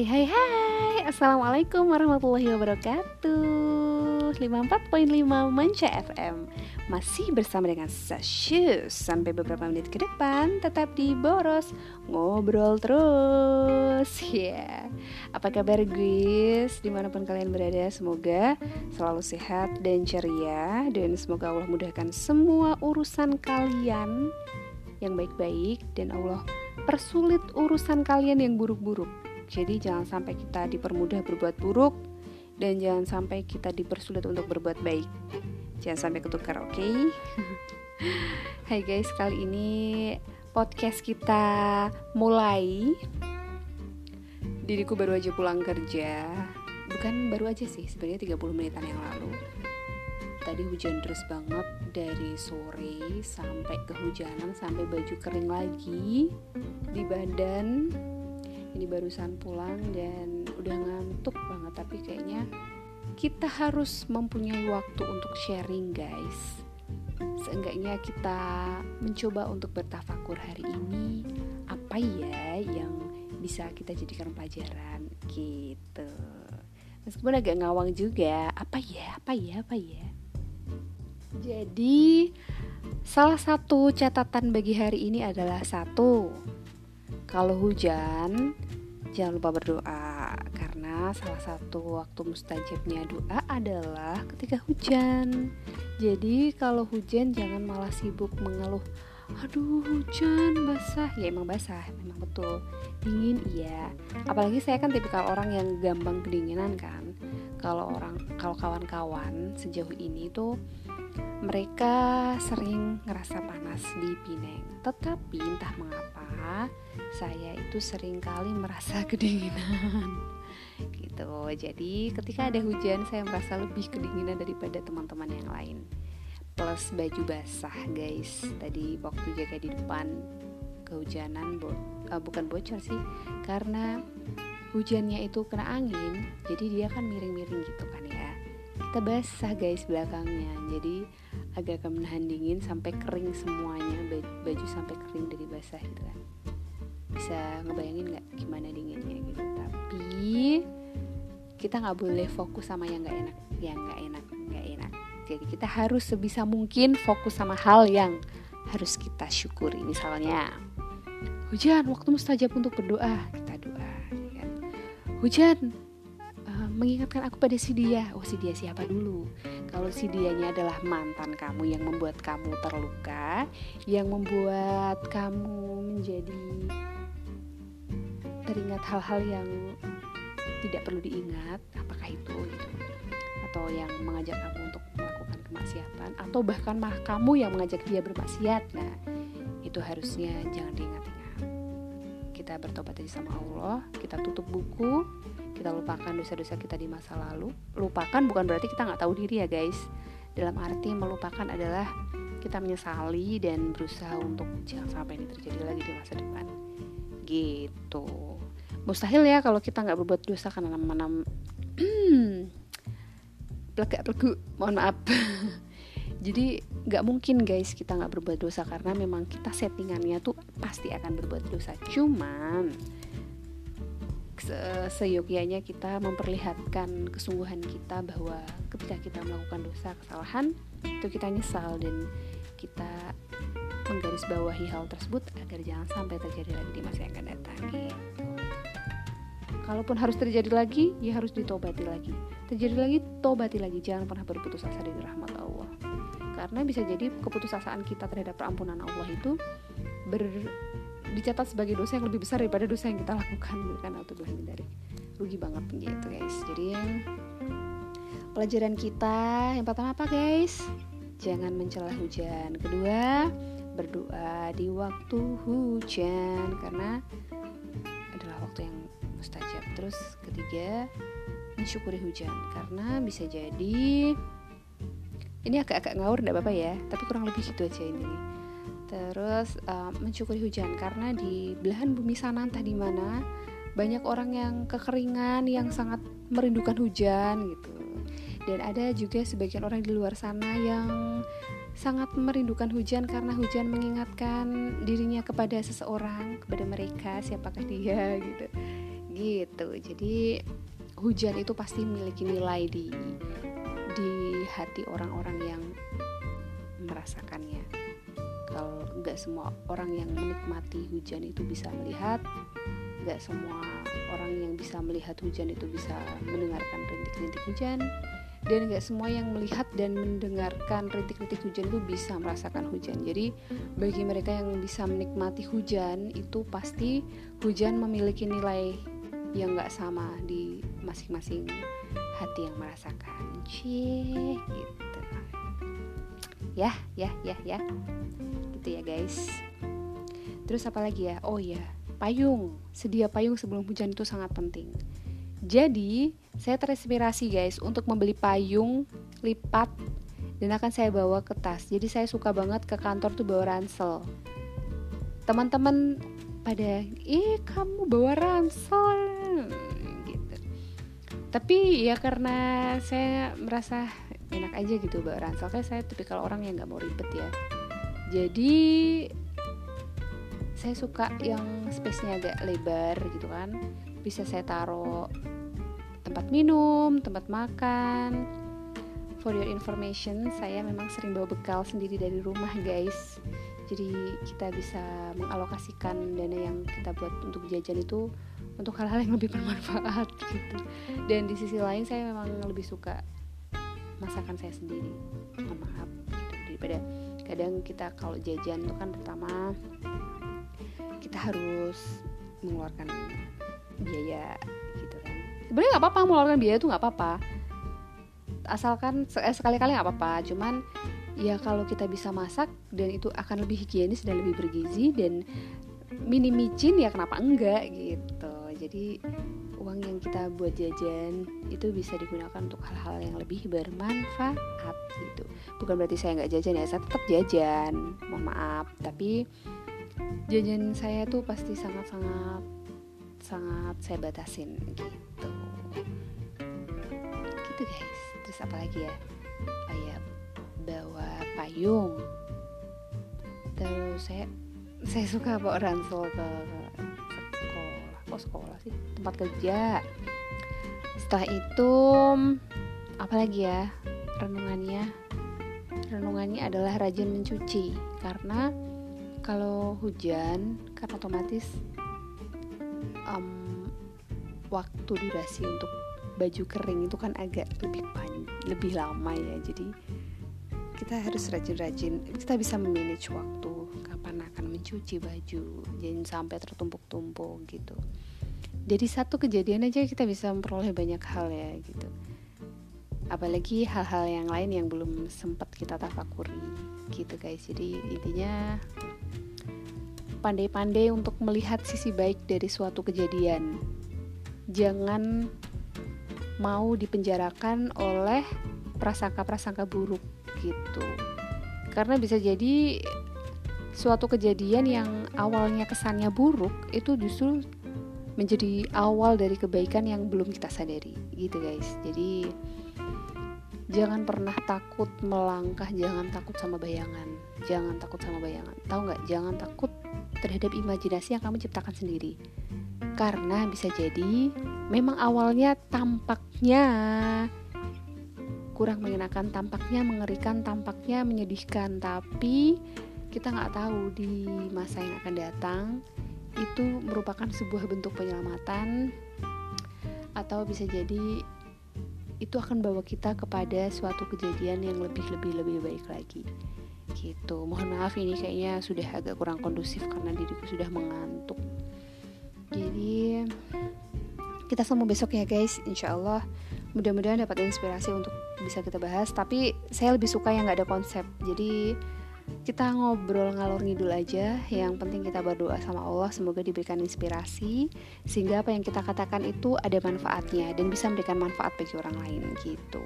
Hai hai hai. Assalamualaikum warahmatullahi wabarakatuh. 54.5 Manca FM Masih bersama dengan Sashius Sampai beberapa menit ke depan Tetap di Boros Ngobrol terus. Ya yeah. Apa kabar guys Di mana pun kalian berada Semoga selalu sehat dan ceria Dan semoga Allah mudahkan semua urusan kalian Yang baik-baik Dan Allah persulit urusan kalian yang buruk-buruk. Jadi jangan sampai kita dipermudah berbuat buruk dan jangan sampai kita dipersulit untuk berbuat baik. Jangan sampai ketukar, oke? Okay? Hai guys, kali ini podcast kita mulai. Diriku baru aja pulang kerja. Bukan baru aja sih, sebenarnya 30 menitan yang lalu tadi hujan deras banget dari sore sampai kehujanan sampai baju kering lagi di badan ini barusan pulang dan udah ngantuk banget tapi kayaknya kita harus mempunyai waktu untuk sharing guys. Seenggaknya kita mencoba untuk bertafakur hari ini. Apa ya yang bisa kita jadikan pelajaran? Gitu. Meskipun agak ngawang juga apa ya apa ya apa ya? Jadi, salah satu catatan bagi hari ini adalah satu, kalau hujan jangan lupa berdoa karena salah satu waktu mustajabnya doa adalah ketika hujan. Jadi kalau hujan jangan malah sibuk mengeluh aduh hujan basah. Ya emang basah memang betul. Dingin iya. Apalagi saya kan tipikal orang yang gampang kedinginan kan. Kalau orang kalau kawan-kawan sejauh ini tuh mereka sering ngerasa panas di Pineng, tetapi entah mengapa saya itu sering kali merasa kedinginan. gitu. Jadi ketika ada hujan saya merasa lebih kedinginan daripada teman-teman yang lain. Plus baju basah, guys. Tadi waktu jaga di depan kehujanan bo uh, bukan bocor sih, karena hujannya itu kena angin, jadi dia kan miring-miring gitu kan ya. Kita basah guys belakangnya, jadi agak menahan dingin sampai kering semuanya baju sampai kering dari basah gitu kan bisa ngebayangin nggak gimana dinginnya gitu. Tapi kita nggak boleh fokus sama yang nggak enak yang nggak enak nggak enak. Jadi kita harus sebisa mungkin fokus sama hal yang harus kita syukuri. Misalnya hujan waktu mustajab untuk berdoa. Kita doa ya kan? hujan mengingatkan aku pada si dia. Oh si dia siapa dulu? Kalau si dianya adalah mantan kamu yang membuat kamu terluka yang membuat kamu menjadi teringat hal-hal yang tidak perlu diingat apakah itu gitu. Atau yang mengajak kamu untuk melakukan kemaksiatan atau bahkan malah kamu yang mengajak dia bermaksiat. Nah itu harusnya jangan diingat-ingat. Kita bertobat aja sama Allah kita tutup buku kita lupakan dosa-dosa kita di masa lalu. Lupakan bukan berarti kita nggak tahu diri ya guys. Dalam arti melupakan adalah kita menyesali dan berusaha untuk jangan sampai ini terjadi lagi di masa depan. Gitu mustahil ya kalau kita nggak berbuat dosa karena nama-nama. Plegak plegu. Mohon maaf. Jadi nggak mungkin guys kita nggak berbuat dosa karena memang kita settingannya tuh pasti akan berbuat dosa. Cuman seyogyanya kita memperlihatkan kesungguhan kita bahwa ketika kita melakukan dosa kesalahan itu kita nyesal dan kita menggarisbawahi hal tersebut agar jangan sampai terjadi lagi di masa yang akan datang gitu. Kalaupun harus terjadi lagi, ya harus ditobati lagi. Terjadi lagi, tobati lagi. Jangan pernah berputus asa dari rahmat Allah. Karena bisa jadi keputusasaan kita terhadap perampunan Allah itu ber dicatat sebagai dosa yang lebih besar daripada dosa yang kita lakukan gitu kan dari rugi banget gitu guys jadi pelajaran kita yang pertama apa guys jangan mencela hujan kedua berdoa di waktu hujan karena terus ketiga mensyukuri hujan. Karena bisa jadi ini agak-agak ngawur enggak apa-apa ya tapi kurang lebih gitu aja ini. Terus uh, mensyukuri hujan. Karena di belahan bumi sana entah di mana banyak orang yang kekeringan yang sangat merindukan hujan gitu. Dan ada juga sebagian orang di luar sana yang sangat merindukan hujan karena hujan mengingatkan dirinya kepada seseorang kepada mereka siapakah dia gitu gitu. Jadi hujan itu pasti memiliki nilai di di hati orang-orang yang merasakannya. Kalau nggak semua orang yang menikmati hujan itu bisa melihat nggak semua orang yang bisa melihat hujan itu bisa mendengarkan rintik-rintik hujan dan nggak semua yang melihat dan mendengarkan rintik-rintik hujan itu bisa merasakan hujan. Jadi bagi mereka yang bisa menikmati hujan itu pasti hujan memiliki nilai yang nggak sama di masing-masing hati yang merasakan. Cie gitu. Ya ya ya ya. Gitu ya guys. Terus apa lagi ya? Oh ya payung. Sedia payung sebelum hujan itu sangat penting. Jadi, saya terinspirasi guys untuk membeli payung lipat dan akan saya bawa ke tas. Jadi saya suka banget ke kantor tuh bawa ransel. Teman-teman pada, "Ih, kamu bawa ransel." Tapi ya karena saya merasa enak aja gitu bawa ransel. Kayak saya tipikal orang yang nggak mau ribet ya. Jadi saya suka yang space-nya agak lebar gitu kan bisa saya taruh tempat minum, tempat makan. For your information, saya memang sering bawa bekal sendiri dari rumah, guys. Jadi kita bisa mengalokasikan dana yang kita buat untuk jajan itu untuk hal-hal yang lebih bermanfaat gitu. Dan di sisi lain saya memang lebih suka masakan saya sendiri. Mohon maaf gitu. daripada kadang kita kalau jajan itu kan pertama kita harus mengeluarkan biaya gitu kan sebenarnya nggak apa-apa mengeluarkan biaya itu nggak apa-apa asalkan eh, sekali-kali nggak apa-apa cuman ya kalau kita bisa masak dan itu akan lebih higienis dan lebih bergizi dan minim micin ya kenapa enggak gitu jadi uang yang kita buat jajan itu bisa digunakan untuk hal-hal yang lebih bermanfaat gitu. Bukan berarti saya nggak jajan ya saya tetap jajan. Mohon maaf tapi jajan saya tuh pasti sangat-sangat sangat saya batasin gitu. Gitu guys. Terus apa lagi ya? Oh ya bawa payung. Terus saya saya suka bawa ransel ke sekolah sih tempat kerja. Setelah itu apa lagi ya renungannya? Renungannya adalah rajin mencuci karena kalau hujan kan otomatis um, waktu durasi untuk baju kering itu kan agak lebih pan lebih lama ya. Jadi kita harus rajin-rajin kita bisa memanage waktu kapan akan mencuci baju jangan sampai tertumpuk-tumpuk gitu jadi satu kejadian aja kita bisa memperoleh banyak hal ya gitu apalagi hal-hal yang lain yang belum sempat kita tafakuri gitu guys jadi intinya pandai-pandai untuk melihat sisi baik dari suatu kejadian. Jangan mau dipenjarakan oleh prasangka-prasangka buruk gitu. Karena bisa jadi suatu kejadian yang awalnya kesannya buruk itu justru menjadi awal dari kebaikan yang belum kita sadari gitu guys. Jadi jangan pernah takut melangkah, jangan takut sama bayangan, jangan takut sama bayangan. Tahu nggak? Jangan takut terhadap imajinasi yang kamu ciptakan sendiri. Karena bisa jadi memang awalnya tampaknya kurang mengenakan, tampaknya mengerikan, tampaknya menyedihkan, tapi kita nggak tahu di masa yang akan datang itu merupakan sebuah bentuk penyelamatan atau bisa jadi itu akan bawa kita kepada suatu kejadian yang lebih lebih lebih baik lagi. Gitu. Mohon maaf ini kayaknya sudah agak kurang kondusif karena diriku sudah mengantuk. Jadi kita semua besok ya guys. Insya Allah mudah-mudahan dapat inspirasi untuk bisa kita bahas. Tapi saya lebih suka yang nggak ada konsep. Jadi kita ngobrol ngalor ngidul aja yang penting kita berdoa sama Allah semoga diberikan inspirasi sehingga apa yang kita katakan itu ada manfaatnya dan bisa memberikan manfaat bagi orang lain gitu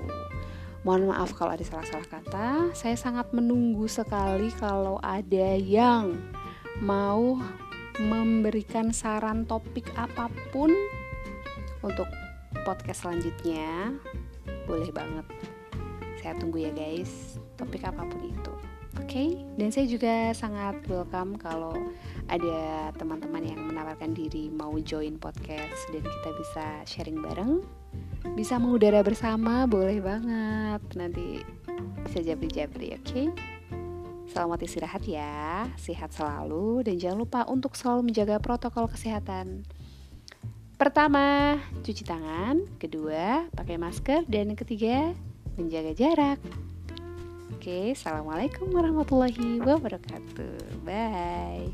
Mohon maaf kalau ada salah-salah kata. Saya sangat menunggu sekali kalau ada yang mau memberikan saran topik apa pun untuk podcast selanjutnya. Boleh banget. Saya tunggu ya guys, topik apa pun itu. Okay? dan saya juga sangat welcome kalau ada teman-teman yang menawarkan diri mau join podcast dan kita bisa sharing bareng bisa mengudara bersama boleh banget nanti bisa jabri-jabri oke okay? selamat istirahat ya sehat selalu dan jangan lupa untuk selalu menjaga protokol kesehatan pertama cuci tangan kedua pakai masker dan ketiga menjaga jarak Oke, assalamualaikum warahmatullahi wabarakatuh. Bye.